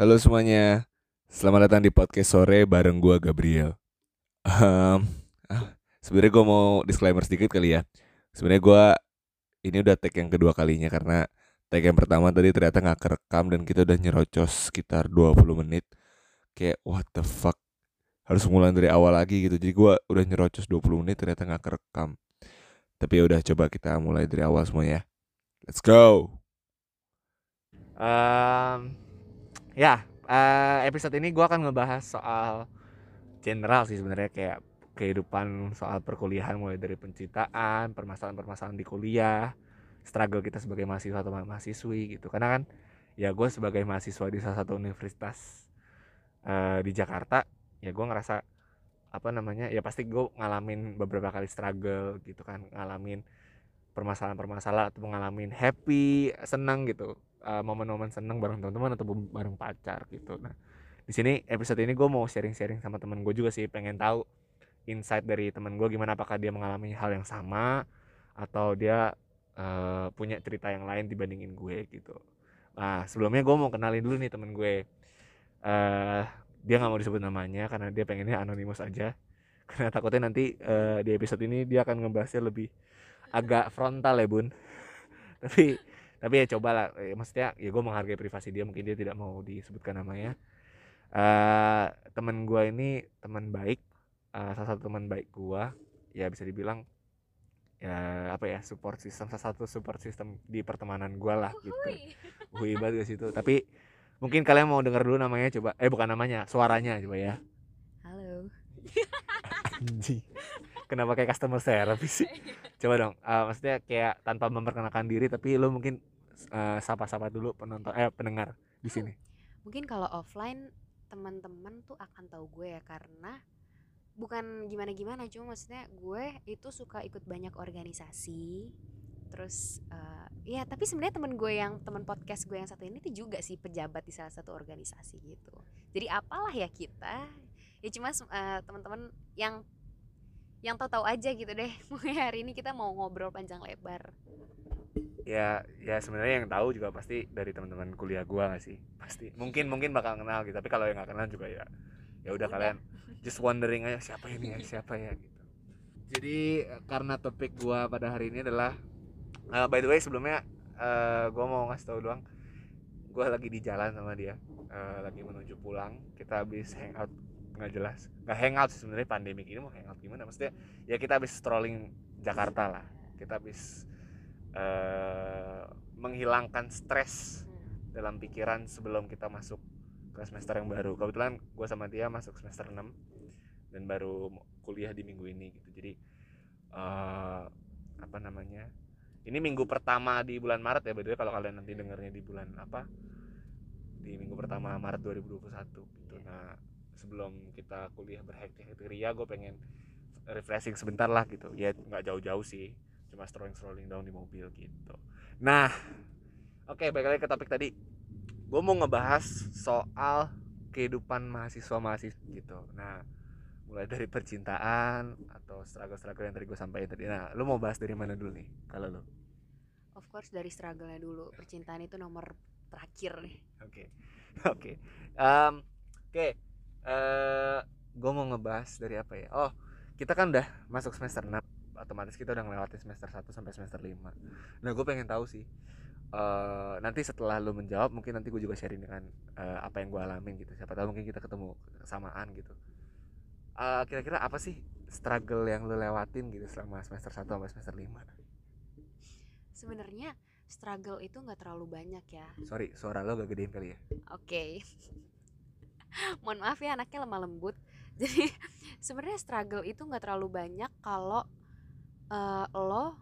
Halo semuanya, selamat datang di podcast sore bareng gua Gabriel. Um, ah, sebenarnya gue mau disclaimer sedikit kali ya. Sebenarnya gua ini udah tag yang kedua kalinya karena tag yang pertama tadi ternyata nggak kerekam dan kita udah nyerocos sekitar 20 menit. Kayak what the fuck harus mulai dari awal lagi gitu. Jadi gua udah nyerocos 20 menit ternyata nggak kerekam. Tapi ya udah coba kita mulai dari awal semua ya. Let's go. Um, ya, eh, episode ini gue akan ngebahas soal general sih sebenarnya kayak kehidupan soal perkuliahan mulai dari pencitraan, permasalahan-permasalahan di kuliah, struggle kita sebagai mahasiswa atau mahasiswi gitu. Karena kan ya gue sebagai mahasiswa di salah satu universitas eh, di Jakarta, ya gue ngerasa apa namanya ya pasti gue ngalamin beberapa kali struggle gitu kan ngalamin permasalahan-permasalahan atau ngalamin happy senang gitu uh, momen-momen seneng bareng teman-teman atau bareng pacar gitu. Nah di sini episode ini gue mau sharing-sharing sama temen gue juga sih pengen tahu insight dari temen gue gimana apakah dia mengalami hal yang sama atau dia uh, punya cerita yang lain dibandingin gue gitu. Nah sebelumnya gue mau kenalin dulu nih temen gue. Uh, dia nggak mau disebut namanya karena dia pengennya anonimus aja. Karena takutnya nanti uh, di episode ini dia akan ngebahasnya lebih agak frontal ya bun. Tapi tapi ya coba lah ya, maksudnya ya gue menghargai privasi dia mungkin dia tidak mau disebutkan namanya. Uh, teman gue ini teman baik uh, salah satu teman baik gue ya bisa dibilang ya apa ya support system salah satu support system di pertemanan gue lah gitu. Hui banget di situ. Tapi mungkin kalian mau dengar dulu namanya coba eh bukan namanya suaranya coba ya. Halo kenapa kayak customer service sih? Coba dong uh, maksudnya kayak tanpa memperkenalkan diri tapi lo mungkin uh, sapa-sapa dulu penonton eh pendengar di sini. Mungkin kalau offline teman-teman tuh akan tahu gue ya karena bukan gimana-gimana cuma maksudnya gue itu suka ikut banyak organisasi terus uh, ya tapi sebenarnya temen gue yang teman podcast gue yang satu ini tuh juga sih pejabat di salah satu organisasi gitu. Jadi apalah ya kita ya cuma uh, teman-teman yang yang tahu-tahu aja gitu deh. Mulai hari ini kita mau ngobrol panjang lebar. Ya ya sebenarnya yang tahu juga pasti dari teman-teman kuliah gua gak sih? Pasti. Mungkin mungkin bakal kenal gitu tapi kalau yang nggak kenal juga ya ya udah kalian just wondering aja siapa ini ya siapa ya gitu. Jadi karena topik gua pada hari ini adalah uh, by the way sebelumnya uh, gua mau ngasih tahu doang gua lagi di jalan sama dia uh, lagi menuju pulang kita habis hangout nggak jelas nggak hangout sebenarnya pandemi ini mau hangout gimana. Maksudnya ya kita habis strolling Jakarta lah. Kita habis uh, menghilangkan stres dalam pikiran sebelum kita masuk ke semester yang baru. Kebetulan gue sama dia masuk semester 6 dan baru kuliah di minggu ini gitu. Jadi uh, apa namanya ini minggu pertama di bulan Maret ya bedanya kalau kalian nanti dengarnya di bulan apa? Di minggu pertama Maret 2021 gitu. Nah sebelum kita kuliah berhektik-hektik ria gue pengen refreshing sebentar lah gitu. Ya nggak jauh-jauh sih cuma strolling strolling down di mobil gitu. Nah oke okay, balik lagi ke topik tadi. Gue mau ngebahas soal kehidupan mahasiswa mahasiswa gitu. Nah mulai dari percintaan atau struggle-struggle yang tadi gue sampaikan tadi. Nah lu mau bahas dari mana dulu nih kalau lu? Of course dari struggle-nya dulu. Percintaan itu nomor terakhir nih. Oke oke. Oke. okay uh, eh, gue mau ngebahas dari apa ya? Oh kita kan udah masuk semester 6 otomatis kita udah ngelewatin semester 1 sampai semester 5 nah gue pengen tahu sih uh, nanti setelah lu menjawab mungkin nanti gue juga sharing dengan uh, apa yang gue alamin gitu. Siapa tahu mungkin kita ketemu kesamaan gitu. Uh, kira-kira apa sih struggle yang lu lewatin gitu selama semester 1 sampai semester 5 sebenarnya struggle itu nggak terlalu banyak ya. Sorry suara lo gak gedein kali ya. Oke. okay. mohon maaf ya anaknya lemah lembut. Jadi sebenarnya struggle itu nggak terlalu banyak kalau uh, lo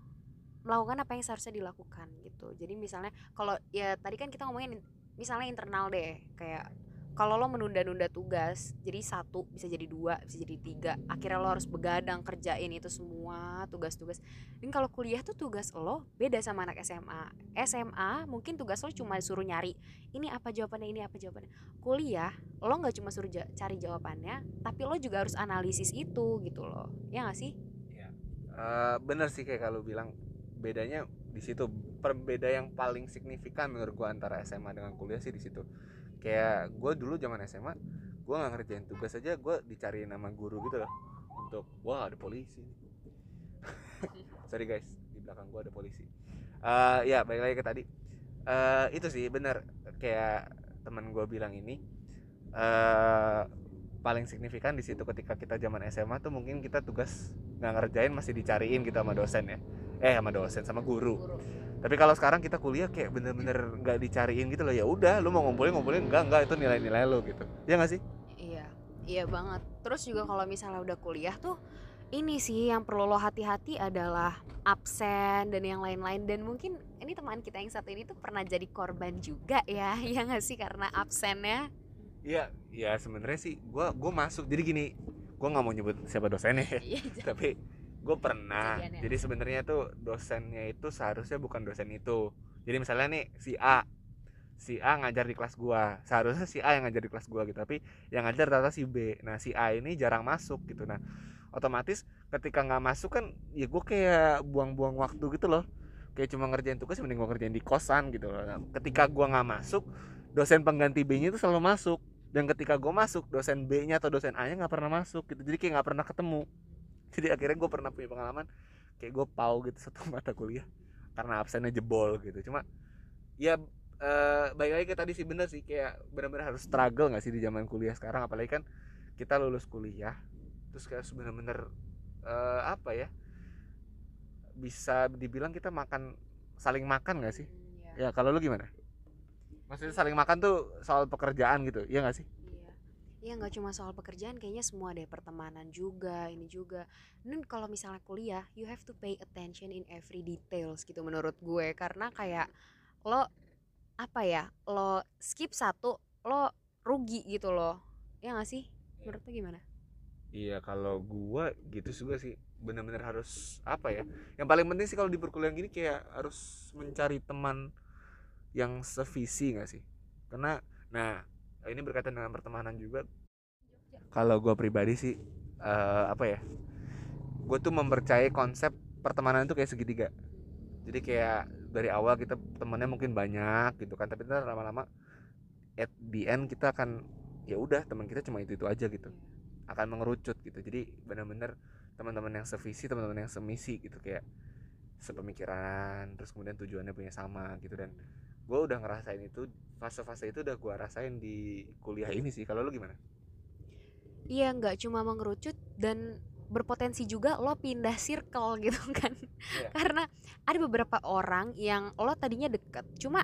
melakukan apa yang seharusnya dilakukan gitu. Jadi misalnya kalau ya tadi kan kita ngomongin misalnya internal deh kayak kalau lo menunda-nunda tugas jadi satu bisa jadi dua bisa jadi tiga akhirnya lo harus begadang kerjain itu semua tugas-tugas. Dan kalau kuliah tuh tugas lo beda sama anak SMA SMA mungkin tugas lo cuma suruh nyari ini apa jawabannya ini apa jawabannya? Kuliah lo nggak cuma suruh cari jawabannya tapi lo juga harus analisis itu gitu loh. Ya gak sih? Ya. Uh, bener sih kayak kalau bilang bedanya di situ. Perbedaan yang paling signifikan menurut gua antara SMA dengan kuliah sih di situ kayak gue dulu zaman SMA gue nggak ngerjain tugas aja gue dicariin nama guru gitu loh. Untuk wah ada polisi. Sorry guys di belakang gue ada polisi. Eh ya balik lagi ke tadi. Eh itu sih bener. Kayak teman gue bilang ini eh paling signifikan di situ ketika kita zaman SMA tuh mungkin kita tugas nggak ngerjain masih dicariin gitu sama dosen ya. Eh sama dosen sama guru. Guru. Tapi kalau sekarang kita kuliah kayak bener-bener nggak dicariin gitu loh ya udah lu mau ngumpulin ngumpulin enggak enggak itu nilai-nilai lu gitu. Ya nggak sih? Iya, iya banget. Terus juga kalau misalnya udah kuliah tuh ini sih yang perlu lo hati-hati adalah absen dan yang lain-lain. Dan mungkin ini teman kita yang satu ini tuh pernah jadi korban juga ya, ya nggak sih? Karena absennya. iya ya sebenarnya sih gua gua masuk. Jadi gini gua nggak mau nyebut siapa dosennya ya. Iya, tapi gue pernah. Kejadiannya. jadi sebenarnya tuh dosennya itu seharusnya bukan dosen itu. Jadi misalnya nih si A. Si A ngajar di kelas gua. Seharusnya si A yang ngajar di kelas gua gitu tapi yang ngajar ternyata si B. Nah si A ini jarang masuk gitu. Nah otomatis ketika nggak masuk kan ya gue kayak buang-buang waktu gitu loh. Kayak cuma ngerjain tugas mending gue ngerjain di kosan gitu loh. Nah, ketika gua nggak masuk dosen pengganti B-nya itu selalu masuk. Dan ketika gue masuk dosen B-nya atau dosen A-nya nggak pernah masuk gitu. Jadi kayak nggak pernah ketemu jadi akhirnya gue pernah punya pengalaman kayak gue pau gitu satu mata kuliah karena absennya jebol gitu. Cuma ya eh baik lagi kayak tadi sih bener sih kayak benar-benar harus struggle nggak sih di zaman kuliah sekarang? Apalagi kan kita lulus kuliah terus kayak bener-bener eh, apa ya bisa dibilang kita makan saling makan nggak sih? Hmm, ya. ya kalau lu gimana? Maksudnya saling makan tuh soal pekerjaan gitu ya nggak sih Iya. Iya nggak cuma soal pekerjaan, kayaknya semua deh pertemanan juga, ini juga. Dan kalau misalnya kuliah, you have to pay attention in every details gitu menurut gue karena kayak lo apa ya, lo skip satu, lo rugi gitu loh. Ya nggak sih? Menurut lo gimana? Iya kalau gua gitu juga sih bener-bener harus apa ya yang paling penting sih kalau di perkuliahan gini kayak harus mencari teman yang sevisi nggak sih karena nah ini berkaitan dengan pertemanan juga. Kalau gua pribadi sih eh, apa ya gue tuh mempercayai konsep pertemanan itu kayak segitiga. Jadi kayak dari awal kita temennya mungkin banyak gitu kan tapi ntar lama-lama at the end kita akan ya udah teman kita cuma itu itu aja gitu. Akan mengerucut gitu. Jadi benar-benar teman-teman yang sevisi teman-teman yang semisi gitu kayak sepemikiran terus kemudian tujuannya punya sama gitu. Dan gue udah ngerasain itu fase-fase itu udah gue rasain di kuliah ini sih. Kalau lu gimana? Iya nggak cuma mengerucut dan berpotensi juga lo pindah circle gitu kan. Iya. karena ada beberapa orang yang lo tadinya deket. Cuma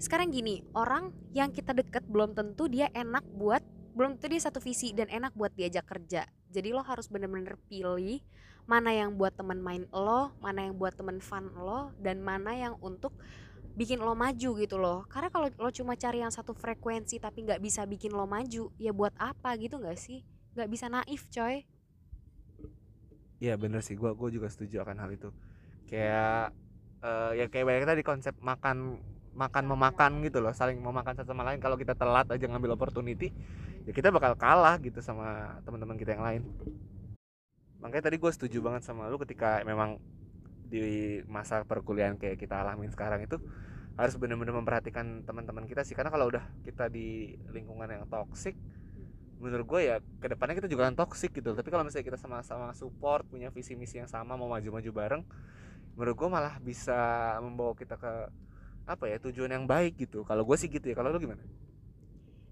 sekarang gini orang yang kita deket belum tentu dia enak buat belum tentu dia satu visi dan enak buat diajak kerja. Jadi lo harus bener-bener pilih mana yang buat temen main lo mana yang buat temen fun lo dan mana yang untuk bikin lo maju gitu loh. Karena kalau lo cuma cari yang satu frekuensi tapi nggak bisa bikin lo maju ya buat apa gitu nggak sih? Nggak bisa naif coy. Iya bener sih. Gua gua juga setuju akan hal itu. Kayak eh, ya kayak banyak tadi konsep makan makan memakan gitu loh. Saling memakan satu sama lain. Kalau kita telat aja ngambil opportunity ya kita bakal kalah gitu sama teman-teman kita yang lain. Makanya tadi gue setuju banget sama lu ketika memang di masa perkuliahan kayak kita alamin sekarang itu harus benar-benar memperhatikan teman-teman kita sih. Karena kalau udah kita di lingkungan yang toksik menurut gue ya ke depannya kita juga akan toksik gitu. Tapi kalau misalnya kita sama-sama support punya visi misi yang sama mau maju-maju bareng menurut gue malah bisa membawa kita ke apa ya tujuan yang baik gitu. Kalau gue sih gitu ya. Kalau lu gimana?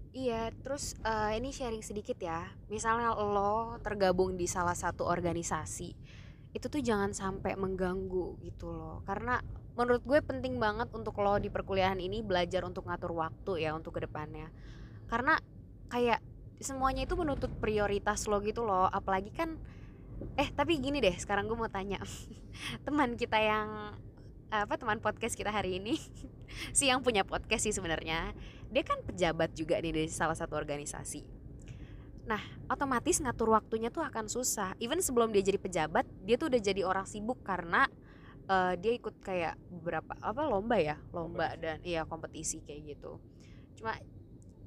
Iya, terus eh, ini sharing sedikit ya. Misalnya lo tergabung di salah satu organisasi, itu tuh jangan sampai mengganggu gitu loh. Karena menurut gue penting banget untuk lo di perkuliahan ini belajar untuk ngatur waktu ya untuk ke depannya. Karena kayak semuanya itu menuntut prioritas lo gitu loh. Apalagi kan, eh tapi gini deh, sekarang gue mau tanya teman kita yang apa teman podcast kita hari ini si yang punya podcast sih sebenarnya dia kan pejabat juga nih dari salah satu organisasi. Nah, otomatis ngatur waktunya tuh akan susah. Even sebelum dia jadi pejabat, dia tuh udah jadi orang sibuk karena eh, dia ikut kayak beberapa apa lomba ya, lomba dan iya kompetisi kayak gitu. Cuma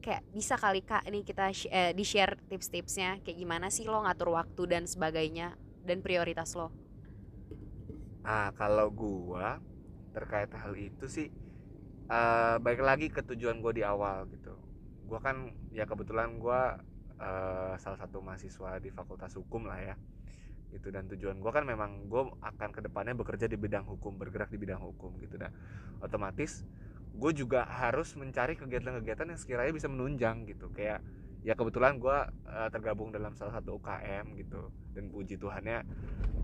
kayak bisa kali kak ini kita sh- eh, di share tips-tipsnya kayak gimana sih lo ngatur waktu dan sebagainya dan prioritas lo. ah kalau gua terkait hal itu sih eh baik lagi ke tujuan gue di awal gitu gue kan ya kebetulan gue uh, salah satu mahasiswa di fakultas hukum lah ya. Gitu dan tujuan gue kan memang gue akan ke depannya bekerja di bidang hukum bergerak di bidang hukum gitu dan otomatis gue juga harus mencari kegiatan-kegiatan yang sekiranya bisa menunjang gitu. Kayak ya kebetulan gue uh, tergabung dalam salah satu UKM gitu dan puji Tuhannya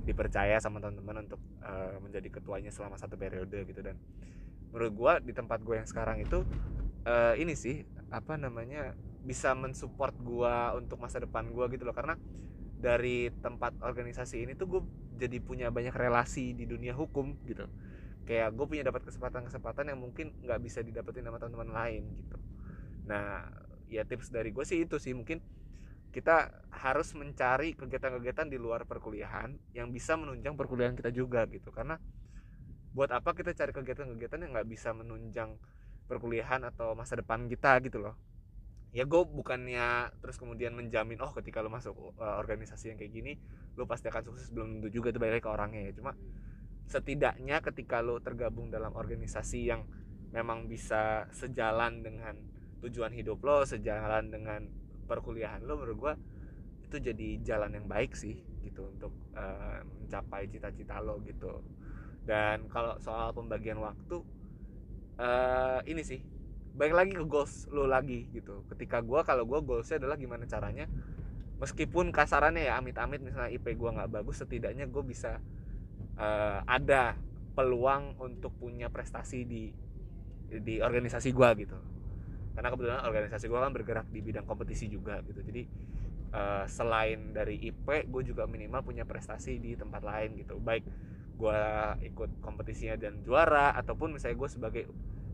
dipercaya sama teman-teman untuk uh, menjadi ketuanya selama satu periode gitu dan menurut gue di tempat gue yang sekarang itu uh, ini sih apa namanya bisa mensupport gue untuk masa depan gue gitu loh. Karena dari tempat organisasi ini tuh gue jadi punya banyak relasi di dunia hukum gitu. Kayak gue punya dapat kesempatan-kesempatan yang mungkin nggak bisa didapetin sama teman-teman lain gitu. Nah ya tips dari gue sih itu sih. Mungkin kita harus mencari kegiatan-kegiatan di luar perkuliahan yang bisa menunjang perkuliahan kita juga gitu. Karena buat apa kita cari kegiatan-kegiatan yang nggak bisa menunjang perkuliahan atau masa depan kita gitu loh ya gue bukannya terus kemudian menjamin oh ketika lo masuk uh, organisasi yang kayak gini lo pasti akan sukses belum tentu juga itu balik ke orangnya ya. Cuma setidaknya ketika lo tergabung dalam organisasi yang memang bisa sejalan dengan tujuan hidup lo sejalan dengan perkuliahan lo menurut gue itu jadi jalan yang baik sih gitu untuk uh, mencapai cita-cita lo gitu. Dan kalau soal pembagian waktu uh, ini sih baik lagi ke goals lo lagi gitu. Ketika gue kalau gue goalsnya adalah gimana caranya meskipun kasarannya ya amit-amit misalnya IP gue nggak bagus setidaknya gue bisa uh, ada peluang untuk punya prestasi di di organisasi gue gitu. Karena kebetulan organisasi gue kan bergerak di bidang kompetisi juga gitu. Jadi uh, selain dari IP gue juga minimal punya prestasi di tempat lain gitu. Baik gue ikut kompetisinya dan juara ataupun misalnya gue sebagai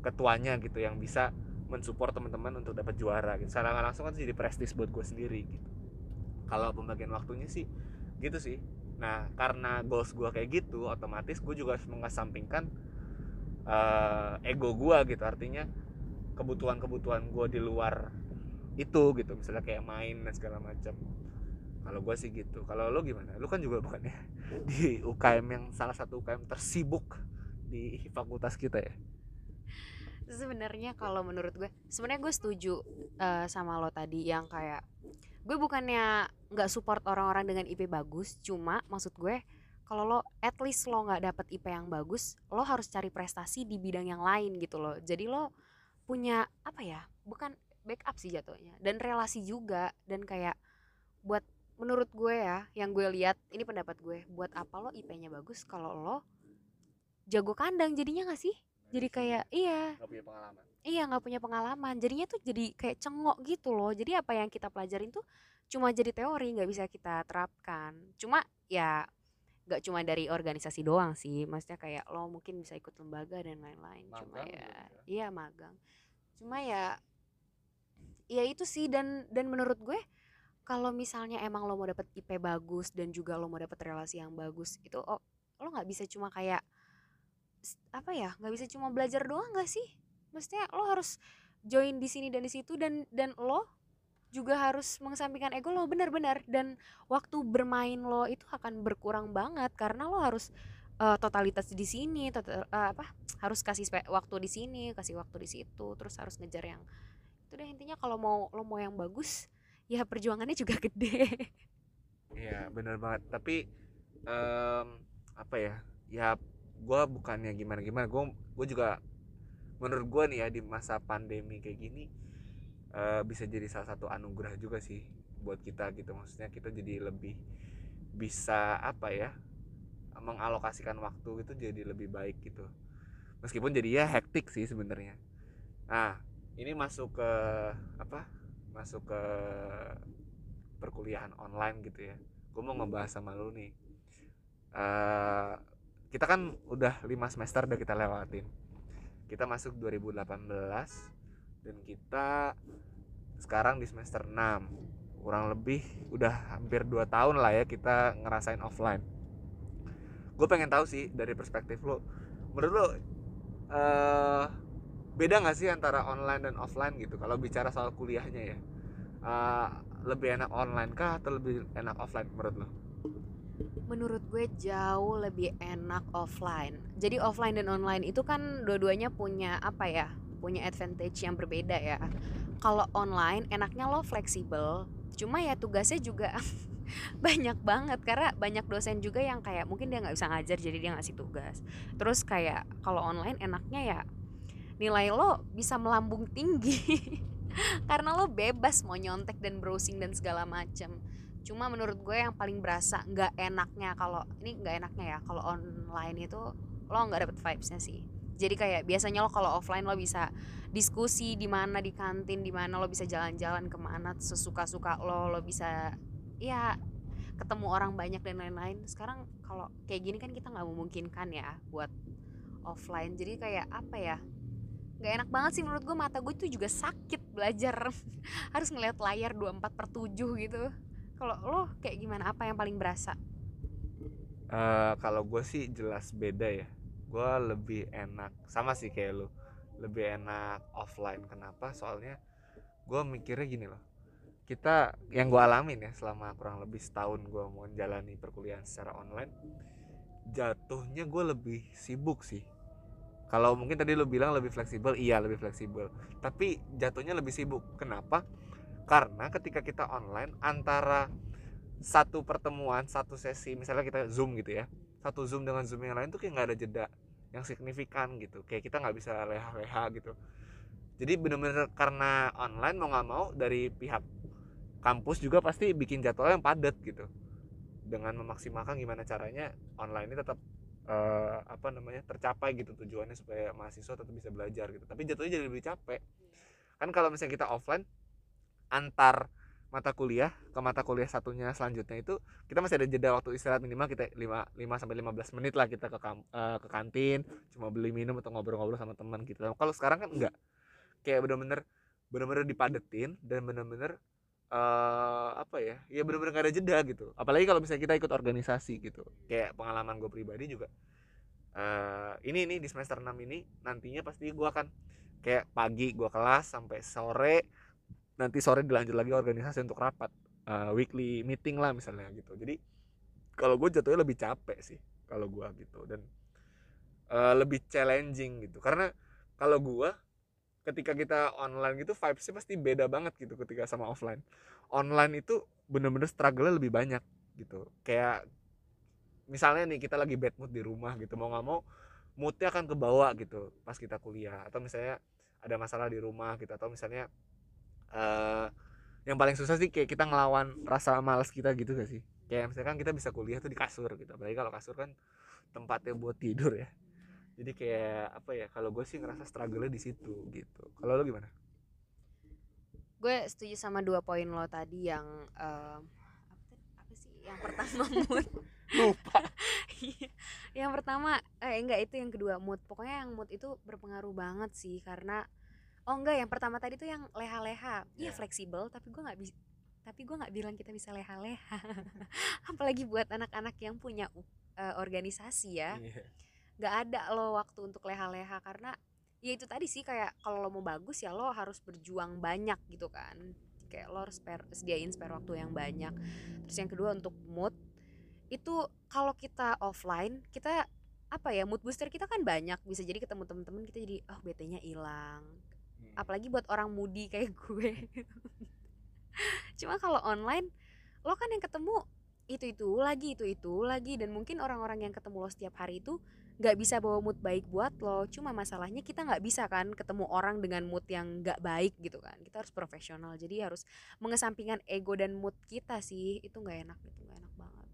ketuanya gitu yang bisa mensupport teman-teman untuk dapat juara gitu. Secara langsung kan jadi prestis buat gue sendiri gitu. Kalau pembagian waktunya sih gitu sih. Nah karena goals gue kayak gitu otomatis gue juga harus mengesampingkan uh, ego gue gitu. Artinya kebutuhan-kebutuhan gue di luar itu gitu. Misalnya kayak main dan segala macam. Kalau gue sih gitu. Kalau lo gimana? Lo kan juga bukan ya di UKM yang salah satu UKM tersibuk di fakultas kita ya sebenarnya kalau menurut gue sebenarnya gue setuju uh, sama lo tadi yang kayak gue bukannya nggak support orang-orang dengan IP bagus cuma maksud gue kalau lo at least lo nggak dapet IP yang bagus lo harus cari prestasi di bidang yang lain gitu loh. Jadi lo punya apa ya bukan backup sih jatuhnya dan relasi juga dan kayak buat menurut gue ya yang gue lihat ini pendapat gue buat apa lo IP-nya bagus kalau lo jago kandang jadinya gak sih jadi kayak iya. Nggak punya pengalaman. Iya nggak punya pengalaman. Jadinya tuh jadi kayak cengok gitu loh. Jadi apa yang kita pelajarin tuh cuma jadi teori nggak bisa kita terapkan. Cuma ya nggak cuma dari organisasi doang sih. Maksudnya kayak lo mungkin bisa ikut lembaga dan lain-lain. Cuma ya iya magang. Cuma ya ya itu sih. Dan dan menurut gue kalau misalnya emang lo mau dapet IP bagus dan juga lo mau dapet relasi yang bagus itu oh, lo nggak bisa cuma kayak apa ya nggak bisa cuma belajar doang gak sih? Maksudnya lo harus join di sini dan di situ dan dan lo juga harus mengesampingkan ego lo benar-benar. Dan waktu bermain lo itu akan berkurang banget karena lo harus uh, totalitas di sini total, uh, apa harus kasih waktu di sini kasih waktu di situ terus harus ngejar yang itu deh intinya kalau mau lo mau yang bagus ya perjuangannya juga gede. Iya benar banget. Tapi um, apa ya ya gue bukannya gimana gimana gue gue juga menurut gue nih ya di masa pandemi kayak gini uh, bisa jadi salah satu anugerah juga sih buat kita gitu. Maksudnya kita jadi lebih bisa apa ya mengalokasikan waktu itu jadi lebih baik gitu. Meskipun jadi ya hektik sih sebenarnya. Nah ini masuk ke apa masuk ke perkuliahan online gitu ya. Gue mau ngebahas sama lu nih. Uh, kita kan udah lima semester udah kita lewatin. Kita masuk 2018 dan kita sekarang di semester 6 kurang lebih udah hampir 2 tahun lah ya kita ngerasain offline. Gue pengen tahu sih dari perspektif lo menurut lo uh, beda gak sih antara online dan offline gitu? Kalau bicara soal kuliahnya ya uh, lebih enak online kah atau lebih enak offline menurut lo menurut gue jauh lebih enak offline. Jadi offline dan online itu kan dua-duanya punya apa ya? Punya advantage yang berbeda ya. kalau online enaknya lo fleksibel cuma ya tugasnya juga banyak banget karena banyak dosen juga yang kayak mungkin dia nggak bisa ngajar jadi dia ngasih tugas terus kayak kalau online enaknya ya nilai lo bisa melambung tinggi karena lo bebas mau nyontek dan browsing dan segala macem cuma menurut gue yang paling berasa nggak enaknya kalau ini nggak enaknya ya kalau online itu lo nggak dapet vibesnya sih. Jadi kayak biasanya lo kalau offline lo bisa diskusi di mana di kantin di mana lo bisa jalan-jalan ke mana sesuka-suka lo lo bisa ya ketemu orang banyak dan lain-lain. Sekarang kalau kayak gini kan kita nggak memungkinkan ya buat offline. Jadi kayak apa ya nggak enak banget sih menurut gue. Mata gue itu juga sakit belajar. Harus ngeliat layar 24 per 7 gitu kalau lo kayak gimana? Apa yang paling berasa? Eh, kalau gue sih jelas beda ya. Gue lebih enak sama sih kayak lu lebih enak offline. Kenapa? Soalnya gue mikirnya gini loh. Kita yang gue alamin ya selama kurang lebih setahun gue mau jalani perkuliahan secara online jatuhnya gue lebih sibuk sih. Kalau mungkin tadi lu bilang lebih fleksibel iya lebih fleksibel. Tapi jatuhnya lebih sibuk. Kenapa karena ketika kita online antara satu pertemuan satu sesi misalnya kita zoom gitu ya satu zoom dengan zoom yang lain tuh kayak nggak ada jeda yang signifikan gitu. Kayak kita nggak bisa leha-leha gitu. Jadi bener-bener karena online mau nggak mau dari pihak kampus juga pasti bikin jadwal yang padat gitu. Dengan memaksimalkan gimana caranya online ini tetap eh, apa namanya tercapai gitu tujuannya supaya mahasiswa tetap bisa belajar gitu. Tapi jatuhnya jadi lebih capek. Kan kalau misalnya kita offline antar mata kuliah ke mata kuliah satunya selanjutnya itu kita masih ada jeda waktu istirahat minimal kita 5 5 sampai 15 menit lah kita ke kam- eh, ke kantin cuma beli minum atau ngobrol-ngobrol sama teman gitu. Kalau sekarang kan enggak. Kayak bener-bener bener-bener dipadetin dan bener-bener eh apa ya? Ya bener-bener gak ada jeda gitu. Apalagi kalau misalnya kita ikut organisasi gitu. Kayak pengalaman gue pribadi juga eh ini nih di semester 6 ini nantinya pasti gue akan kayak pagi gue kelas sampai sore nanti sore dilanjut lagi organisasi untuk rapat uh, weekly meeting lah misalnya gitu. Jadi kalau gue jatuhnya lebih capek sih kalau gue gitu. Dan uh, lebih challenging gitu. Karena kalau gue ketika kita online gitu vibesnya pasti beda banget gitu ketika sama offline. Online itu bener-bener struggle lebih banyak gitu. Kayak misalnya nih kita lagi bad mood di rumah gitu mau nggak mau moodnya akan ke bawah gitu pas kita kuliah. Atau misalnya ada masalah di rumah gitu atau misalnya eh yang paling susah sih kayak kita ngelawan rasa malas kita gitu gak sih? Kayak misalkan kita bisa kuliah tuh di kasur gitu. Apalagi kalau kasur kan tempatnya buat tidur ya. Jadi kayak apa ya kalau gue sih ngerasa struggle di situ gitu. Kalau lo gimana? Gue setuju sama dua poin lo tadi yang apa, tadi- apa sih yang pertama mood. Lupa. Iya. yang pertama eh enggak itu yang kedua mood. Pokoknya yang mood itu berpengaruh banget sih karena oh enggak yang pertama tadi tuh yang leha-leha. Iya Iya. fleksibel tapi gue nggak bisa tapi gue nggak bilang kita bisa leha-leha. Apalagi buat anak-anak yang punya uh, organisasi ya. Iya. nggak ada lo waktu untuk leha-leha karena ya itu tadi sih kayak kalau lo mau bagus ya lo harus berjuang banyak gitu kan. Kayak lo harus spare, sediain spare waktu yang banyak. Terus yang kedua untuk mood itu kalau kita offline kita apa ya mood booster kita kan banyak. Bisa jadi ketemu temen-temen kita jadi oh BT-nya hilang apalagi buat orang moody kayak gue. Cuma kalau online lo kan yang ketemu itu itu lagi itu itu lagi. Dan mungkin orang-orang yang ketemu lo setiap hari itu nggak bisa bawa mood baik buat lo. Cuma masalahnya kita nggak bisa kan ketemu orang dengan mood yang nggak baik gitu kan. Kita harus profesional. Jadi harus mengesampingkan ego dan mood kita sih. Itu nggak enak itu nggak enak banget.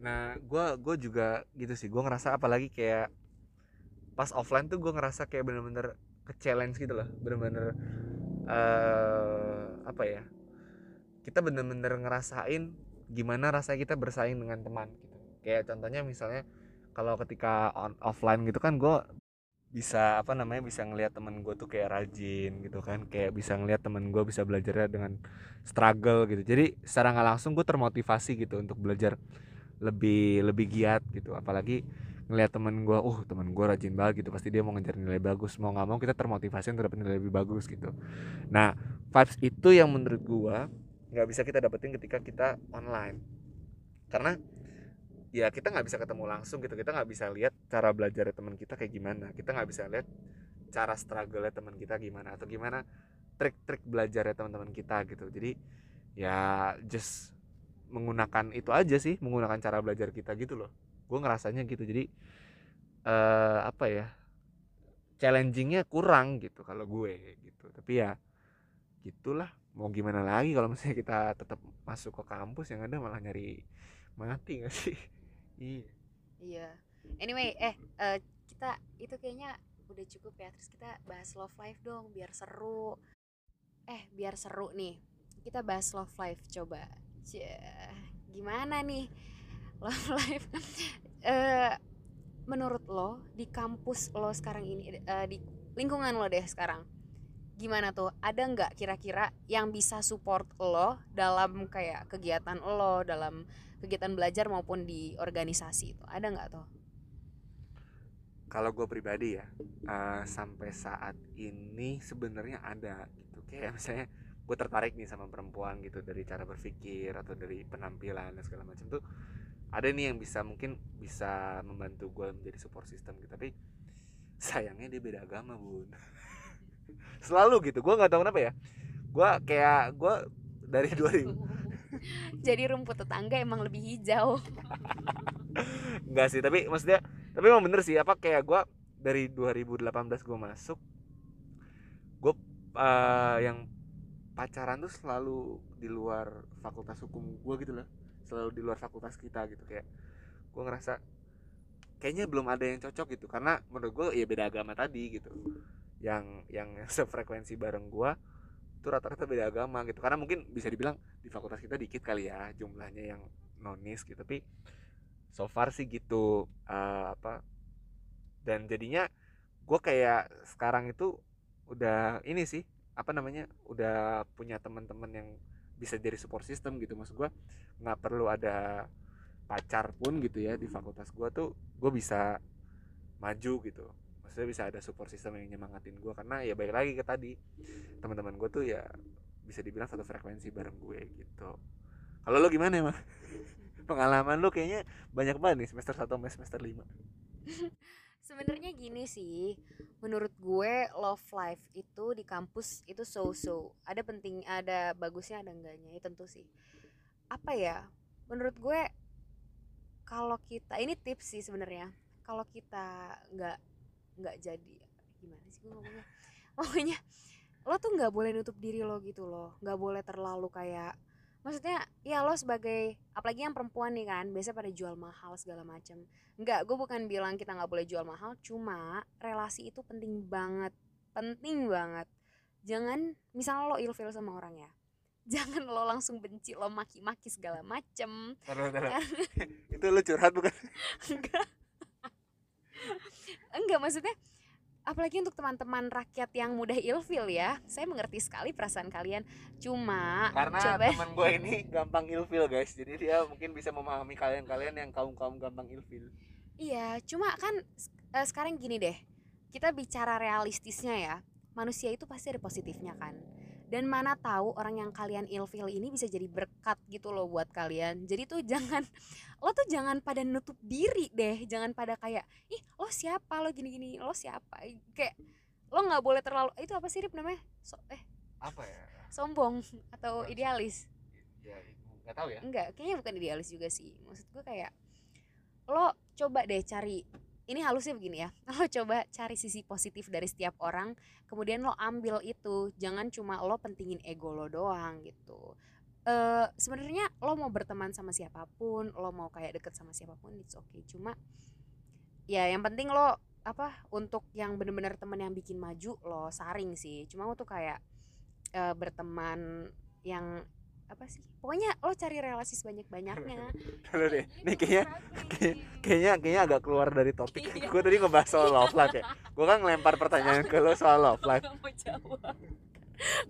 Nah, gua gua juga gitu sih. Gua ngerasa apalagi kayak pas offline tuh gua ngerasa kayak bener-bener ke challenge gitu loh. Bener-bener eh apa ya? Kita bener-bener ngerasain gimana rasanya kita bersaing dengan teman gitu. Kayak contohnya misalnya kalau ketika on offline gitu kan gua bisa apa namanya bisa ngelihat temen gue tuh kayak rajin gitu kan kayak bisa ngelihat temen gue bisa belajarnya dengan struggle gitu jadi secara nggak langsung gue termotivasi gitu untuk belajar lebih lebih giat gitu apalagi ngelihat temen gue uh temen gue rajin banget gitu. Pasti dia mau ngejar nilai bagus mau nggak mau kita termotivasi untuk dapat nilai lebih bagus gitu. Nah vibes itu yang menurut gue nggak bisa kita dapetin ketika kita online. Karena ya kita nggak bisa ketemu langsung gitu. Kita nggak bisa lihat cara belajar teman kita kayak gimana. Kita nggak bisa lihat cara struggle teman kita gimana atau gimana trik-trik belajar ya teman-teman kita gitu. Jadi ya just menggunakan itu aja sih menggunakan cara belajar kita gitu loh gue ngerasanya gitu jadi eh apa ya challengingnya kurang gitu kalau gue gitu tapi ya gitulah mau gimana lagi kalau misalnya kita tetap masuk ke kampus yang ada malah nyari mati gak sih iya Iya. Anyway, eh eh, kita itu kayaknya udah cukup ya. Terus kita bahas love life dong biar seru. Eh, biar seru nih. Kita bahas love life coba. Cie, gimana nih love life? eh menurut lo di kampus lo sekarang ini eh, di lingkungan lo deh sekarang. Gimana tuh? Ada nggak kira-kira yang bisa support lo dalam kayak kegiatan lo, dalam kegiatan belajar maupun di organisasi itu ada nggak tuh? kalau gue pribadi ya eh, sampai saat ini sebenarnya ada gitu kayak misalnya gue tertarik nih sama perempuan gitu dari cara berpikir atau dari penampilan dan segala macam tuh ada nih yang bisa mungkin bisa membantu gue menjadi support system gitu tapi sayangnya dia beda agama bun. Selalu gitu gue nggak tahu kenapa ya. Gue kayak gue dari 2000 Jadi rumput tetangga emang lebih hijau. Enggak sih, tapi maksudnya tapi emang bener sih apa kayak gua dari 2018 gua masuk gue yang pacaran tuh selalu di luar fakultas hukum gue gitu loh selalu di luar fakultas kita gitu kayak gue ngerasa kayaknya belum ada yang cocok gitu karena menurut gue ya beda agama tadi gitu. Yang yang sefrekuensi bareng gue itu rata-rata beda agama gitu. Karena mungkin bisa dibilang di fakultas kita dikit kali ya jumlahnya yang nonis gitu tapi so far sih gitu uh, apa dan jadinya gue kayak sekarang itu udah ini sih apa namanya udah punya teman-teman yang bisa jadi support system gitu. Maksud gue nggak perlu ada pacar pun gitu ya di fakultas gue tuh gue bisa maju gitu. Maksudnya bisa ada support system yang nyemangatin gue karena ya baik lagi ke tadi teman-teman gue tuh ya bisa dibilang satu frekuensi bareng gue gitu. Kalau lo gimana emang? Pengalaman lo kayaknya banyak banget nih semester 1 sampai semester 5 Sebenarnya gini sih, menurut gue love life itu di kampus itu so-so. Ada penting, ada bagusnya, ada enggaknya. Ya tentu sih. Apa ya? Menurut gue kalau kita ini tips sih sebenarnya. Kalau kita nggak nggak jadi gimana sih gue ngomongnya? Pokoknya lo tuh nggak boleh nutup diri lo gitu loh. nggak boleh terlalu kayak maksudnya ya lo sebagai apalagi yang perempuan nih kan biasa pada jual mahal segala macam Enggak, gue bukan bilang kita nggak boleh jual mahal cuma relasi itu penting banget. Penting banget. Jangan misalnya lo ilfil sama orang ya jangan lo langsung benci lo maki-maki segala macem. Taruh, taruh. itu lo curhat bukan? Enggak. Enggak maksudnya apalagi untuk teman-teman rakyat yang mudah ilfil ya. Saya mengerti sekali perasaan kalian. Cuma karena coba. teman gue ini gampang ilfil guys. Jadi dia mungkin bisa memahami kalian-kalian yang kaum kaum gampang ilfil. Iya cuma kan eh, sekarang gini deh. Kita bicara realistisnya ya. Manusia itu pasti ada positifnya kan dan mana tahu orang yang kalian ilfil ini bisa jadi berkat gitu loh buat kalian. Jadi tuh jangan lo tuh jangan pada nutup diri deh. Jangan pada kayak ih lo siapa? Lo gini gini lo siapa? Kayak lo nggak boleh terlalu itu apa sih Rip namanya? So, eh apa ya? sombong atau Bukan idealis? ya nggak tahu ya. Enggak kayaknya bukan idealis juga sih. Maksud gue kayak lo coba deh cari ini halusnya begini ya. Lo coba cari sisi positif dari setiap orang kemudian lo ambil itu. Jangan cuma lo pentingin ego lo doang gitu. Eh sebenarnya lo mau berteman sama siapa pun lo mau kayak deket sama siapa pun it's okay. Cuma ya yang penting lo apa untuk yang bener-bener temen yang bikin maju lo saring sih. Cuma untuk kayak eh, berteman yang apa sih pokoknya lo cari relasi sebanyak banyaknya Taruh deh nih kayaknya kayak- kayaknya kayaknya agak keluar dari topik. Gue tadi ngebahas soal love life ya. Gue kan ngelempar pertanyaan ke lo soal love life. Gak mau jawab.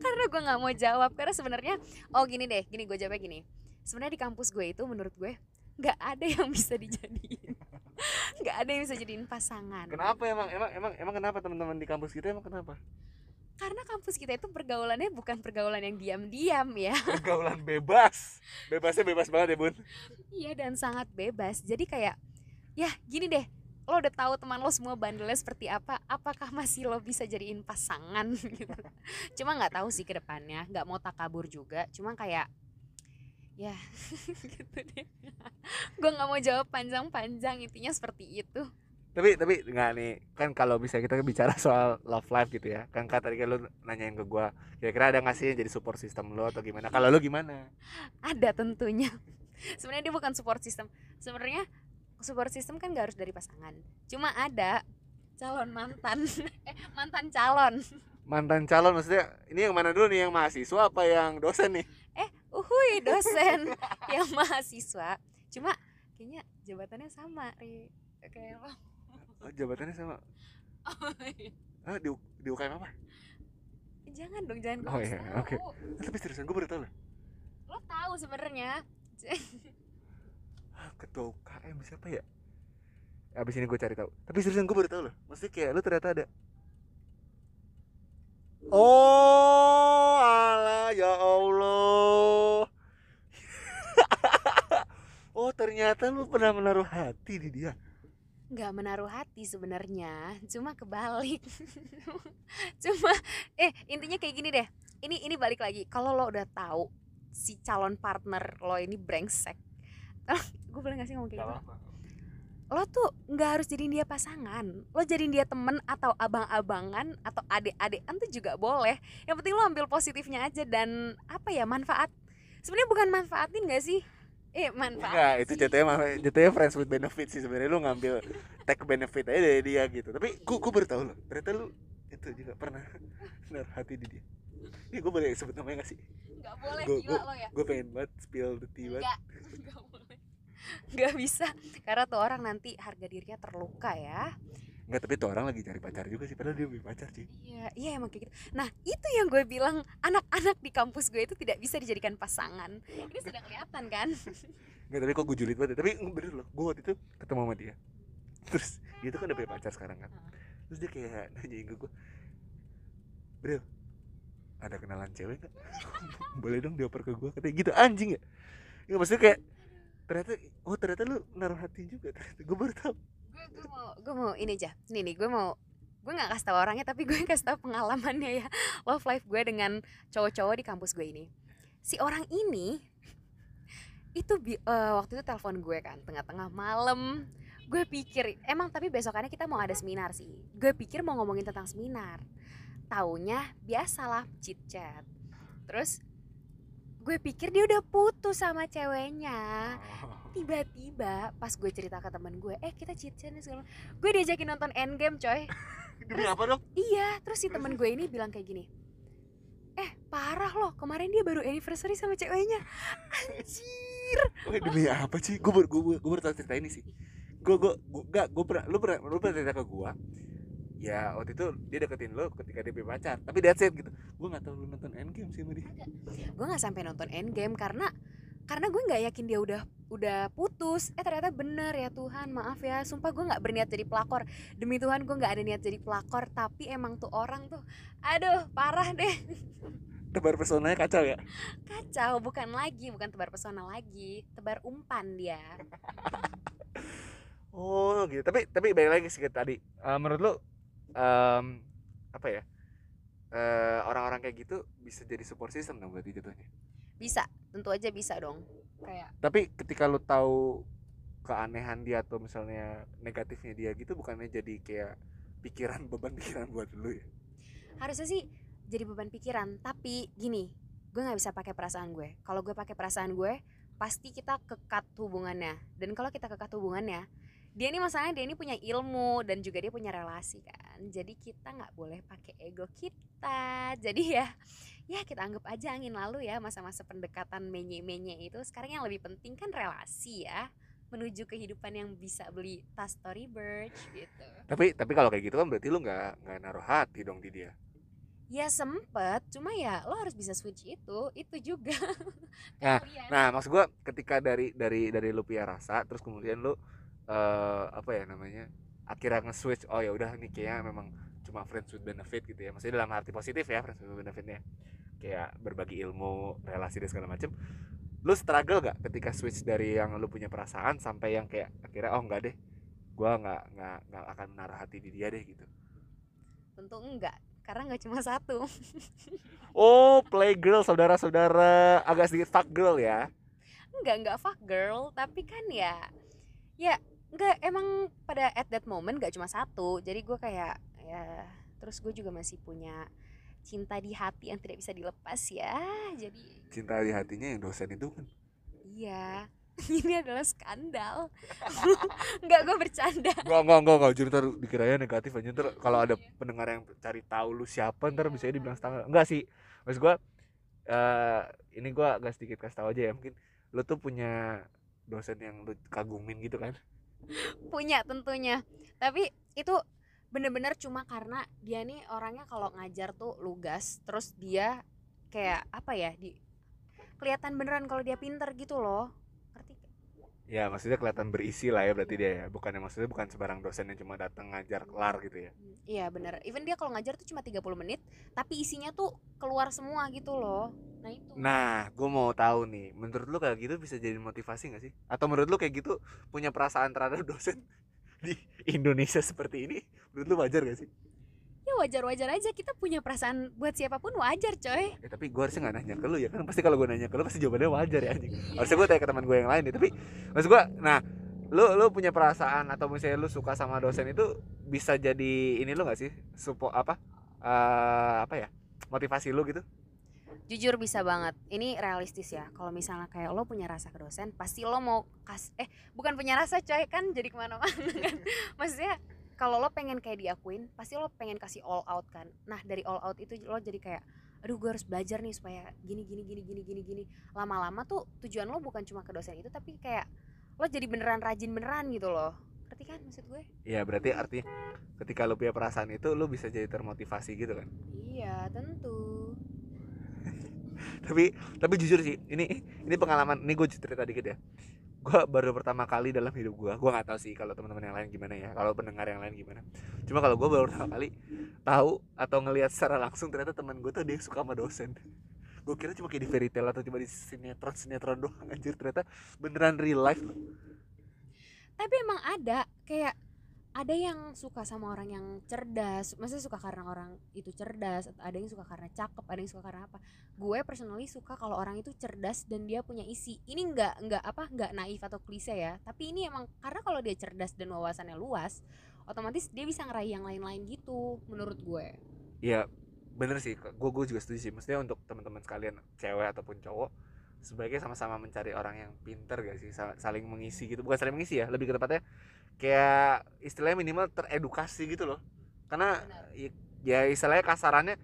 Karena gue nggak mau jawab karena sebenarnya oh gini deh gini gue jawabnya gini. Sebenarnya di kampus gue itu menurut gue nggak ada yang bisa dijadiin. Nggak ada yang bisa jadiin pasangan. Kenapa emang emang emang emang kenapa teman-teman di kampus kita emang kenapa karena kampus kita itu pergaulannya bukan pergaulan yang diam-diam ya. Pergaulan bebas. Bebasnya bebas banget ya bun. Iya dan sangat bebas. Jadi kayak ya gini deh lo udah tahu teman lo semua bandelnya seperti apa apakah masih lo bisa jadiin pasangan? Gitu. Cuma nggak tahu sih ke depannya nggak mau takabur juga. Cuma kayak ya gitu deh. Gue nggak mau jawab panjang-panjang intinya seperti itu tapi tapi nggak nih. Kan kalau bisa kita bicara soal love life gitu ya kan kan tadi kan lu nanyain ke gua kira-kira ada nggak sih yang jadi support system lo atau gimana? Kalau lu gimana? Ada tentunya. Sebenarnya dia bukan support system. Sebenarnya support system kan gak harus dari pasangan. Cuma ada calon mantan. Eh mantan calon. Mantan calon maksudnya ini yang mana dulu nih? Yang mahasiswa apa yang dosen nih? Eh uhui dosen. Yang mahasiswa. Cuma kayaknya jabatannya sama ri. Kayak lo oh, jabatannya sama. Oh, iya. ah di di UKM apa? Jangan dong jangan Oh, iya, oke. Ah, tapi seriusan gue baru tahu loh. Lo tahu sebenarnya. Ah, ketua UKM siapa ya? Abis ini gue cari tahu. Tapi seriusan gue baru tahu loh. Maksudnya kayak lu ternyata ada. Oh alah ya Allah. Oh ternyata lu pernah menaruh hati di dia nggak menaruh hati sebenarnya cuma kebalik. Cuma eh intinya kayak gini deh. Ini ini balik lagi. Kalau lo udah tahu si calon partner lo ini brengsek gue boleh gak sih ngomong kayak gitu? Lo tuh nggak harus jadiin dia pasangan. Lo jadiin dia temen atau abang-abangan atau adik-adikan tuh juga boleh. Yang penting lo ambil positifnya aja dan apa ya manfaat. Sebenarnya bukan manfaatin gak sih eh manfaat Enggak, itu jatuhnya jatuhnya friends with benefit sih sebenarnya lu ngambil take benefit aja dari dia gitu. Tapi gua gua baru tahu loh, ternyata lu itu juga pernah naruh hati di dia. Ini gua boleh sebut namanya gak sih? nggak boleh Gua- gila lo ya Gue pengen banget spill the tea banget. Enggak, enggak boleh. Enggak bisa karena tuh orang nanti harga dirinya terluka ya. Enggak, tapi tuh orang lagi cari pacar juga sih, padahal dia punya pacar sih. Iya, iya emang kayak gitu. Nah, itu yang gue bilang anak-anak di kampus gue itu tidak bisa dijadikan pasangan. Ini sudah kelihatan kan? Enggak, tapi kok gue julid banget. ya. Tapi bener loh, gue waktu itu ketemu sama dia. Terus dia tuh kan udah punya pacar sekarang kan. Terus dia kayak nanyain ke gue, Bro, ada kenalan cewek gak? Boleh dong dioper ke gue Katanya gitu, anjing ya? Ya maksudnya kayak Ternyata, oh ternyata lu naruh hati juga Ternyata gue baru tau gue gue mau gue mau ini aja. Nih nih, gue mau gue nggak kasih tahu orangnya tapi gue kasih tahu pengalamannya ya. Love life gue dengan cowok-cowok di kampus gue ini. Si orang ini itu bi- eh, waktu itu telepon gue kan tengah-tengah malam. Gue pikir emang tapi besokannya kita mau ada seminar sih. Gue pikir mau ngomongin tentang seminar. Taunya biasalah chit chat. Terus gue pikir dia udah putus sama ceweknya tiba-tiba pas gue cerita ke temen gue eh kita chit chat nih segala. Gue diajakin nonton Endgame coy. Demi apa dong? iya terus si temen gue ini bilang kayak gini eh parah loh kemarin dia baru anniversary sama ceweknya. Anjir. Wah, demi apa sih? Gue baru, gue, gue baru tau cerita ini sih. Gue, gue, gue, gak, gue pernah, lu pernah, lu pernah cerita ke gue Ya waktu itu dia deketin lo ketika dia punya pacar Tapi that's it gitu. Gue gak tau lu nonton Endgame sih sama dia. Gue nggak sampai nonton Endgame karena karena gue nggak yakin dia udah udah putus eh ternyata bener ya Tuhan maaf ya sumpah gue nggak berniat jadi pelakor demi Tuhan gue nggak ada niat jadi pelakor tapi emang tuh orang tuh aduh parah deh Tebar pesonanya kacau ya kacau bukan lagi bukan tebar pesona lagi tebar umpan dia Oh gitu. Tapi tapi balik lagi sih tadi. Eh, menurut lu em, apa ya? Eh, orang-orang kayak gitu bisa jadi support system dong berarti jatuhnya. Bisa tentu aja bisa dong. Kayak Tapi ketika lu tahu keanehan dia atau misalnya negatifnya dia gitu bukannya jadi kayak pikiran beban pikiran buat lu ya? harusnya sih jadi beban pikiran tapi gini gue nggak bisa pakai perasaan gue. Kalau gue pakai perasaan gue pasti kita kekat hubungannya. Dan kalau kita kekat hubungannya dia ini masalahnya dia ini punya ilmu dan juga dia punya relasi kan jadi kita nggak boleh pakai ego kita jadi ya ya kita anggap aja angin lalu ya masa-masa pendekatan menye-menye itu sekarang yang lebih penting kan relasi ya menuju kehidupan yang bisa beli tas Storybird gitu Tapi tapi kalau kayak gitu kan berarti lu nggak nggak naruh hati dong di dia. Ya sempet, cuma ya lo harus bisa switch itu, itu juga. Nah. Nah, maksud gua ketika dari dari dari lu punya rasa terus kemudian lu eh apa ya namanya? akhirnya nge-switch oh ya udah nih kayaknya memang cuma friends with benefit gitu ya. Maksudnya dalam arti positif ya friends with benefitnya. Kayak berbagi ilmu, relasi dan segala macem Lu struggle gak ketika switch dari yang lu punya perasaan sampai yang kayak akhirnya oh enggak deh. gue nggak nggak nggak akan menaruh hati di dia deh gitu tentu enggak karena nggak cuma satu oh playgirl saudara-saudara agak sedikit fuck girl ya enggak enggak fuck girl tapi kan ya ya enggak emang pada at that moment gak cuma satu. Jadi gue kayak ya terus gue juga masih punya cinta di hati yang tidak bisa dilepas ya. Jadi cinta di hatinya yang dosen itu kan? Iya. Ini adalah skandal. Enggak gue bercanda. Enggak, enggak, enggak, enggak, jadi ntar dikiranya negatif aja. Ntar kalau ada pendengar yang cari tahu lu siapa ntar bisa dibilang setengah. Enggak sih. Maksud gua eh ini gua agak sedikit kasih tahu aja ya. Mungkin lu tuh punya dosen yang lu kagumin gitu kan punya tentunya tapi itu bener-bener cuma karena dia nih orangnya kalau ngajar tuh lugas terus dia kayak apa ya di kelihatan beneran kalau dia pinter gitu loh? Ya maksudnya kelihatan berisi lah ya berarti dia ya. Bukannya maksudnya bukan sembarang dosen yang cuma datang ngajar kelar gitu ya? Iya bener. Even dia kalau ngajar tuh cuma 30 menit tapi isinya tuh keluar semua gitu loh. Nah itu. Nah gue mau tahu nih menurut lu kayak gitu bisa jadi motivasi gak sih? Atau menurut lu kayak gitu punya perasaan terhadap dosen di Indonesia seperti ini menurut lu wajar gak sih wajar-wajar aja. Kita punya perasaan buat siapa pun wajar coy. Ya, tapi gue harusnya gak nanya ke lu ya kan? Pasti kalau gue nanya ke lu pasti jawabannya wajar ya anjing. Harusnya gue tanya ke teman gue yang lain ya tapi maksud gue nah lu lu punya perasaan atau misalnya lu suka sama dosen itu bisa jadi ini lu gak sih? Support apa eh apa ya motivasi lu gitu? Jujur bisa banget. Ini realistis ya. Kalau misalnya kayak lo punya rasa ke dosen pasti lo mau kas eh bukan punya rasa coy. Kan jadi ke mana-mana kan? Maksudnya kalau lo pengen kayak diakuin pasti lo pengen kasih all out kan. Nah dari all out itu lo jadi kayak aduh gue harus belajar nih supaya gini gini gini gini gini gini. Lama-lama tuh tujuan lo bukan cuma ke dosen itu tapi kayak lo jadi beneran rajin beneran gitu loh. Ngerti kan maksud gue? Ya berarti artinya ketika lu punya perasaan itu lu bisa jadi termotivasi gitu kan? Iya tentu. Tapi tapi jujur sih ini ini pengalaman ini gue cerita dikit ya gue baru pertama kali dalam hidup gue gue nggak tahu sih kalau teman-teman yang lain gimana ya kalau pendengar yang lain gimana. Cuma kalau gue baru pertama kali tahu atau ngelihat secara langsung ternyata teman gue tuh dia suka sama dosen. Gue kira cuma kayak di fairy tale atau cuma di sinetron sinetron doang anjir. Ternyata beneran real life. Tapi emang ada kayak ada yang suka sama orang yang cerdas maksudnya suka karena orang itu cerdas ada yang suka karena cakep ada yang suka karena apa. Gue personally suka kalau orang itu cerdas dan dia punya isi. Ini nggak nggak apa nggak naif atau klise ya tapi ini emang karena kalau dia cerdas dan wawasannya luas otomatis dia bisa ngeraih yang lain-lain gitu menurut gue. Ya bener sih. Gue gue juga setuju sih. Maksudnya untuk teman-teman sekalian cewek ataupun cowok sebaiknya sama-sama mencari orang yang pinter gak sih? Sa- saling mengisi gitu. Bukan saling mengisi ya lebih ke tepatnya kayak istilahnya minimal teredukasi gitu loh. Karena i- ya istilahnya kasarannya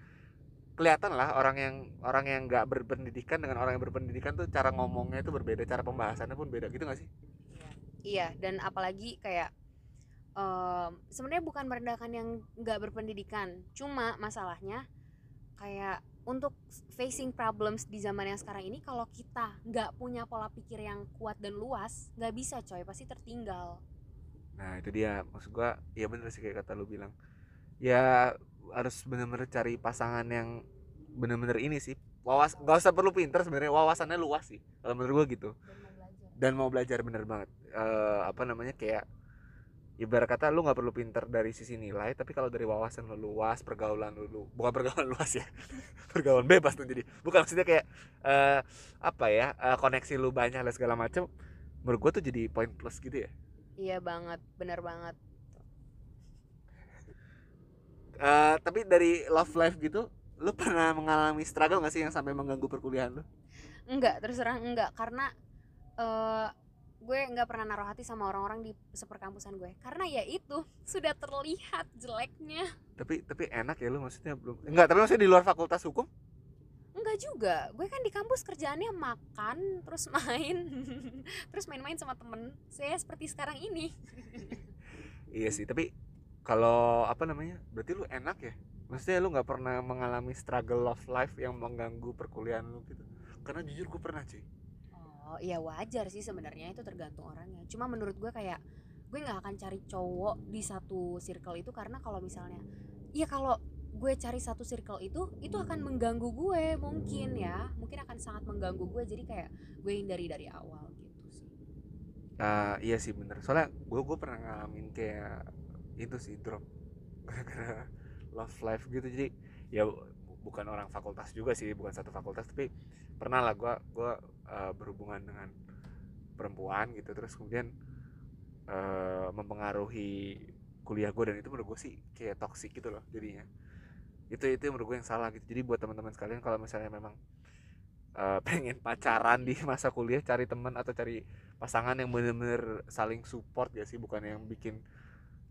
kelihatan lah orang yang orang yang nggak berpendidikan dengan orang yang berpendidikan tuh cara ngomongnya itu berbeda cara pembahasannya pun beda gitu gak sih? Iya dan apalagi kayak em, sebenarnya bukan merendahkan yang nggak berpendidikan. Cuma masalahnya kayak untuk facing problems di zaman yang sekarang ini kalau kita nggak punya pola pikir yang kuat dan luas nggak bisa coy. Pasti tertinggal Nah itu dia. Maksud gua ya bener sih kayak kata lu bilang. Ya harus bener-bener cari pasangan yang bener-bener ini sih wawas gak usah perlu pinter sebenarnya wawasannya luas sih kalau menurut gua gitu. Dan mau belajar. Bener banget. Eh apa namanya kayak ibarat kata lu nggak perlu pinter dari sisi nilai tapi kalau dari wawasan lu luas pergaulan lu, lu- bukan pergaulan luas ya pergaulan bebas tuh jadi. Bukan maksudnya kayak eh apa ya eh, koneksi lu banyak dan segala macam menurut gua tuh jadi poin plus gitu ya iya banget bener banget. Eh, tapi dari love life gitu lu pernah mengalami struggle gak sih yang sampai mengganggu perkuliahan lu? Enggak terus terang enggak karena eh gue nggak pernah naruh hati sama orang-orang di seperkampusan gue. Karena ya itu sudah terlihat jeleknya. Tapi tapi enak ya lu maksudnya belum enggak tapi maksudnya di luar fakultas hukum Enggak juga, gue kan di kampus kerjaannya makan, terus main, terus main-main sama temen. Saya seperti sekarang ini. Iya sih tapi kalau apa namanya berarti lu enak ya? Maksudnya lu nggak pernah mengalami struggle love life yang mengganggu perkuliahan lu gitu? Karena jujur gue pernah cuy. Oh iya wajar sih sebenarnya itu tergantung orangnya. Cuma menurut gue kayak, gue nggak akan cari cowok di satu circle itu Karena kalau misalnya, iya kalau gue cari satu circle itu, itu akan mengganggu gue mungkin ya. Mungkin akan sangat mengganggu gue, jadi kayak gue hindari dari awal gitu sih. Ah, iya sih bener. Soalnya gue gue pernah ngalamin kayak itu sih drop gara-gara love life gitu. Jadi ya bu- bukan orang fakultas juga sih bukan satu fakultas tapi pernah lah gue gua eh, berhubungan dengan perempuan gitu. Terus kemudian eh, mempengaruhi kuliah gue dan itu menurut gue sih kayak toxic gitu loh jadinya itu itu yang menurut gue yang salah gitu. Jadi buat teman-teman sekalian kalau misalnya memang eh, pengen pacaran di masa kuliah cari teman atau cari pasangan yang bener-bener saling support ya sih? Bukan yang bikin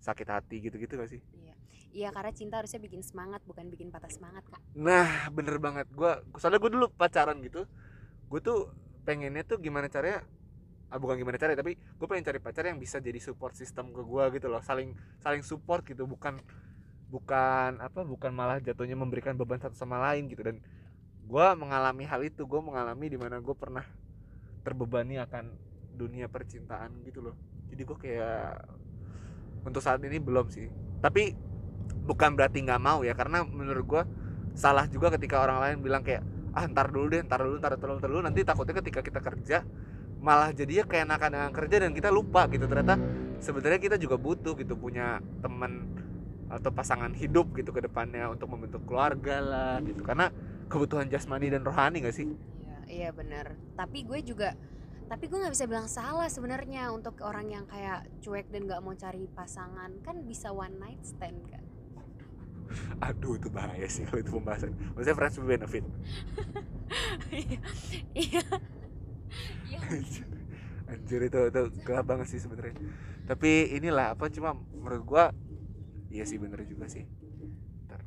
sakit hati gitu-gitu gak sih? Iya. Iya karena cinta harusnya bikin semangat bukan bikin patah semangat kak. Nah bener banget. Gua soalnya gue dulu pacaran gitu gue tuh pengennya tuh gimana caranya ah, bukan gimana caranya tapi gue pengen cari pacar yang bisa jadi support system ke gua gitu loh. Saling saling support gitu bukan bukan apa bukan malah jatuhnya memberikan beban satu sama lain gitu. Dan gua mengalami hal itu gue mengalami di mana gue pernah terbebani akan dunia percintaan gitu loh. Jadi gue kayak untuk saat ini belum sih. Tapi bukan berarti nggak mau ya karena menurut gua salah juga ketika orang lain bilang kayak ah ntar dulu deh ntar dulu ntar dulu ntar dulu. Nanti takutnya ketika kita kerja malah jadinya kayak enakan kerja dan kita lupa gitu. Ternyata sebenarnya kita juga butuh gitu punya teman atau pasangan hidup gitu ke depannya untuk membentuk keluarga lah gitu. Karena kebutuhan jasmani dan rohani gak sih? Iya iya benar tapi gue juga tapi gue nggak bisa bilang salah sebenarnya untuk orang yang kayak cuek dan nggak mau cari pasangan. Kan bisa one night stand kan aduh itu bahaya sih kalau itu pembahasan. Maksudnya friends with benefit. Iya. Iya. Anjir, Anjir itu itu gelap banget sih sebenarnya. Tapi inilah apa cuma menurut gua iya sih bener juga sih. Ntar.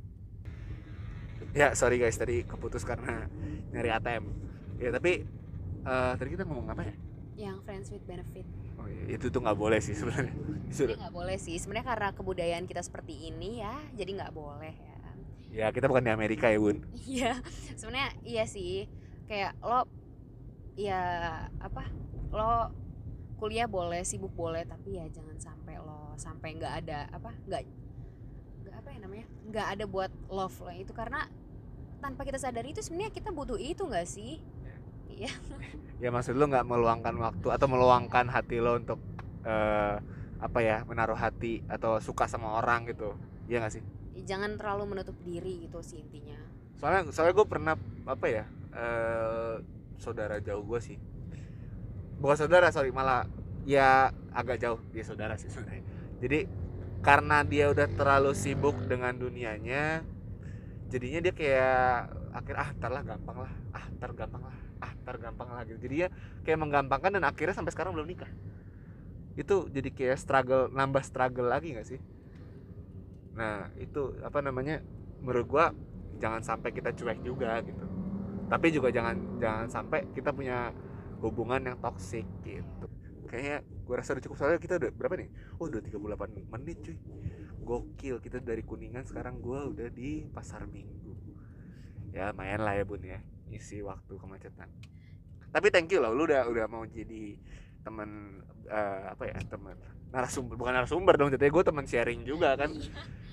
Ya sorry guys tadi keputus karena nyari ATM. Ya tapi eh, tadi kita ngomong apa ya? yang friends with benefit Oh iya, itu tuh nggak boleh sih sebenarnya. Nggak boleh sih sebenarnya karena kebudayaan kita seperti ini ya jadi nggak boleh ya Ya kita bukan di Amerika ya bun. iya sebenarnya iya sih kayak lo ya apa lo kuliah boleh sibuk boleh tapi ya jangan sampai lo sampai nggak ada apa nggak ya namanya nggak ada buat love lo itu. Karena tanpa kita sadari itu sebenarnya kita butuh itu nggak sih? Iya. Ya maksud lu nggak meluangkan waktu atau meluangkan hati lo untuk eh, apa ya menaruh hati atau suka sama orang gitu. Iya nggak sih? jangan terlalu menutup diri gitu sih intinya. Soalnya soalnya gue pernah apa ya eh saudara jauh gue sih. Bukan saudara sorry malah ya agak jauh. Dia saudara sih sebenarnya. Jadi karena dia udah terlalu sibuk dengan dunianya jadinya dia kayak akhir ah ntar lah gampang lah. Ah ntar gampang lah. Ah ntar gampang lah. Gitu. Jadi dia kayak menggampangkan dan akhirnya sampai sekarang belum nikah. Itu jadi kayak struggle nambah struggle lagi gak sih? Nah itu apa namanya menurut gua jangan sampai kita cuek juga gitu. Tapi juga jangan jangan sampai kita punya hubungan yang toksik gitu. Kayaknya gua rasa udah cukup. Soalnya kita udah berapa nih? Oh udah 38 menit cuy. Gokil kita dari kuningan sekarang gua udah di pasar minggu. Ya lumayan lah ya bun ya. Isi waktu kemacetan. Tapi thank you loh lu udah udah mau jadi teman eh, apa ya teman narasumber bukan narasumber dong jadi gue teman sharing juga kan.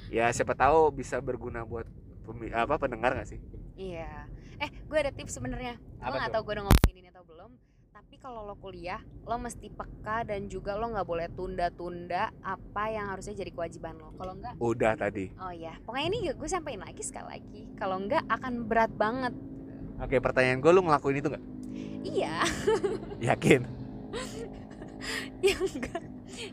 Ya siapa tahu bisa berguna buat pemi- apa pendengar gak sih? Iya. Eh, gue ada tips sebenarnya. Gue Apa nggak tahu gue udah ngomongin ini kalau lo kuliah, lo mesti peka dan juga lo nggak boleh tunda-tunda apa yang harusnya jadi kewajiban lo. Kalau enggak, udah tadi oh ya, pokoknya ini gue sampaikan lagi sekali lagi. Kalau enggak akan berat banget. oke pertanyaan gue lu ngelakuin itu nggak Iya, yakin ya enggak.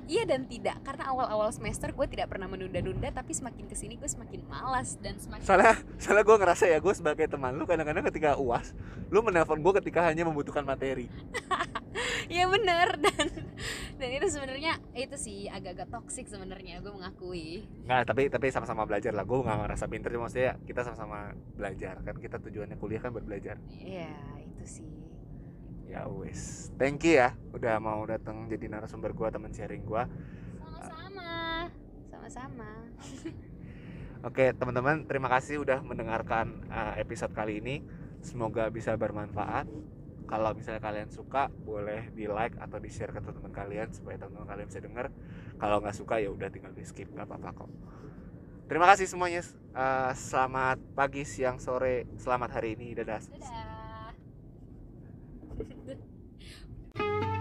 Iya dan tidak karena awal-awal semester gue tidak pernah menunda-nunda tapi semakin ke sini gue semakin malas dan semakin soalnya soalnya gue ngerasa ya gue sebagai teman lu kadang-kadang ketika uas lu menelpon gue ketika hanya membutuhkan materi Iya bener dan dan itu sebenarnya itu sih agak-agak toksik sebenarnya gue mengakui. nggak tapi tapi sama-sama belajar lah gue nggak ngerasa pinter cuma maksudnya kita sama-sama belajar kan kita tujuannya kuliah kan buat belajar Iya itu sih. Ya wes thank you ya udah mau datang jadi narasumber gue teman sharing gue Sama-sama, sama-sama. Oke teman-teman terima kasih udah mendengarkan uh, episode kali ini. Semoga bisa bermanfaat. Kalau misalnya kalian suka boleh di like atau di share ke teman kalian Supaya teman-teman kalian bisa denger. Kalau nggak suka ya udah tinggal di skip nggak apa-apa kok. Terima kasih semuanya. Uh, Selamat pagi, siang, sore. Selamat hari ini. Dadah. Dadah. you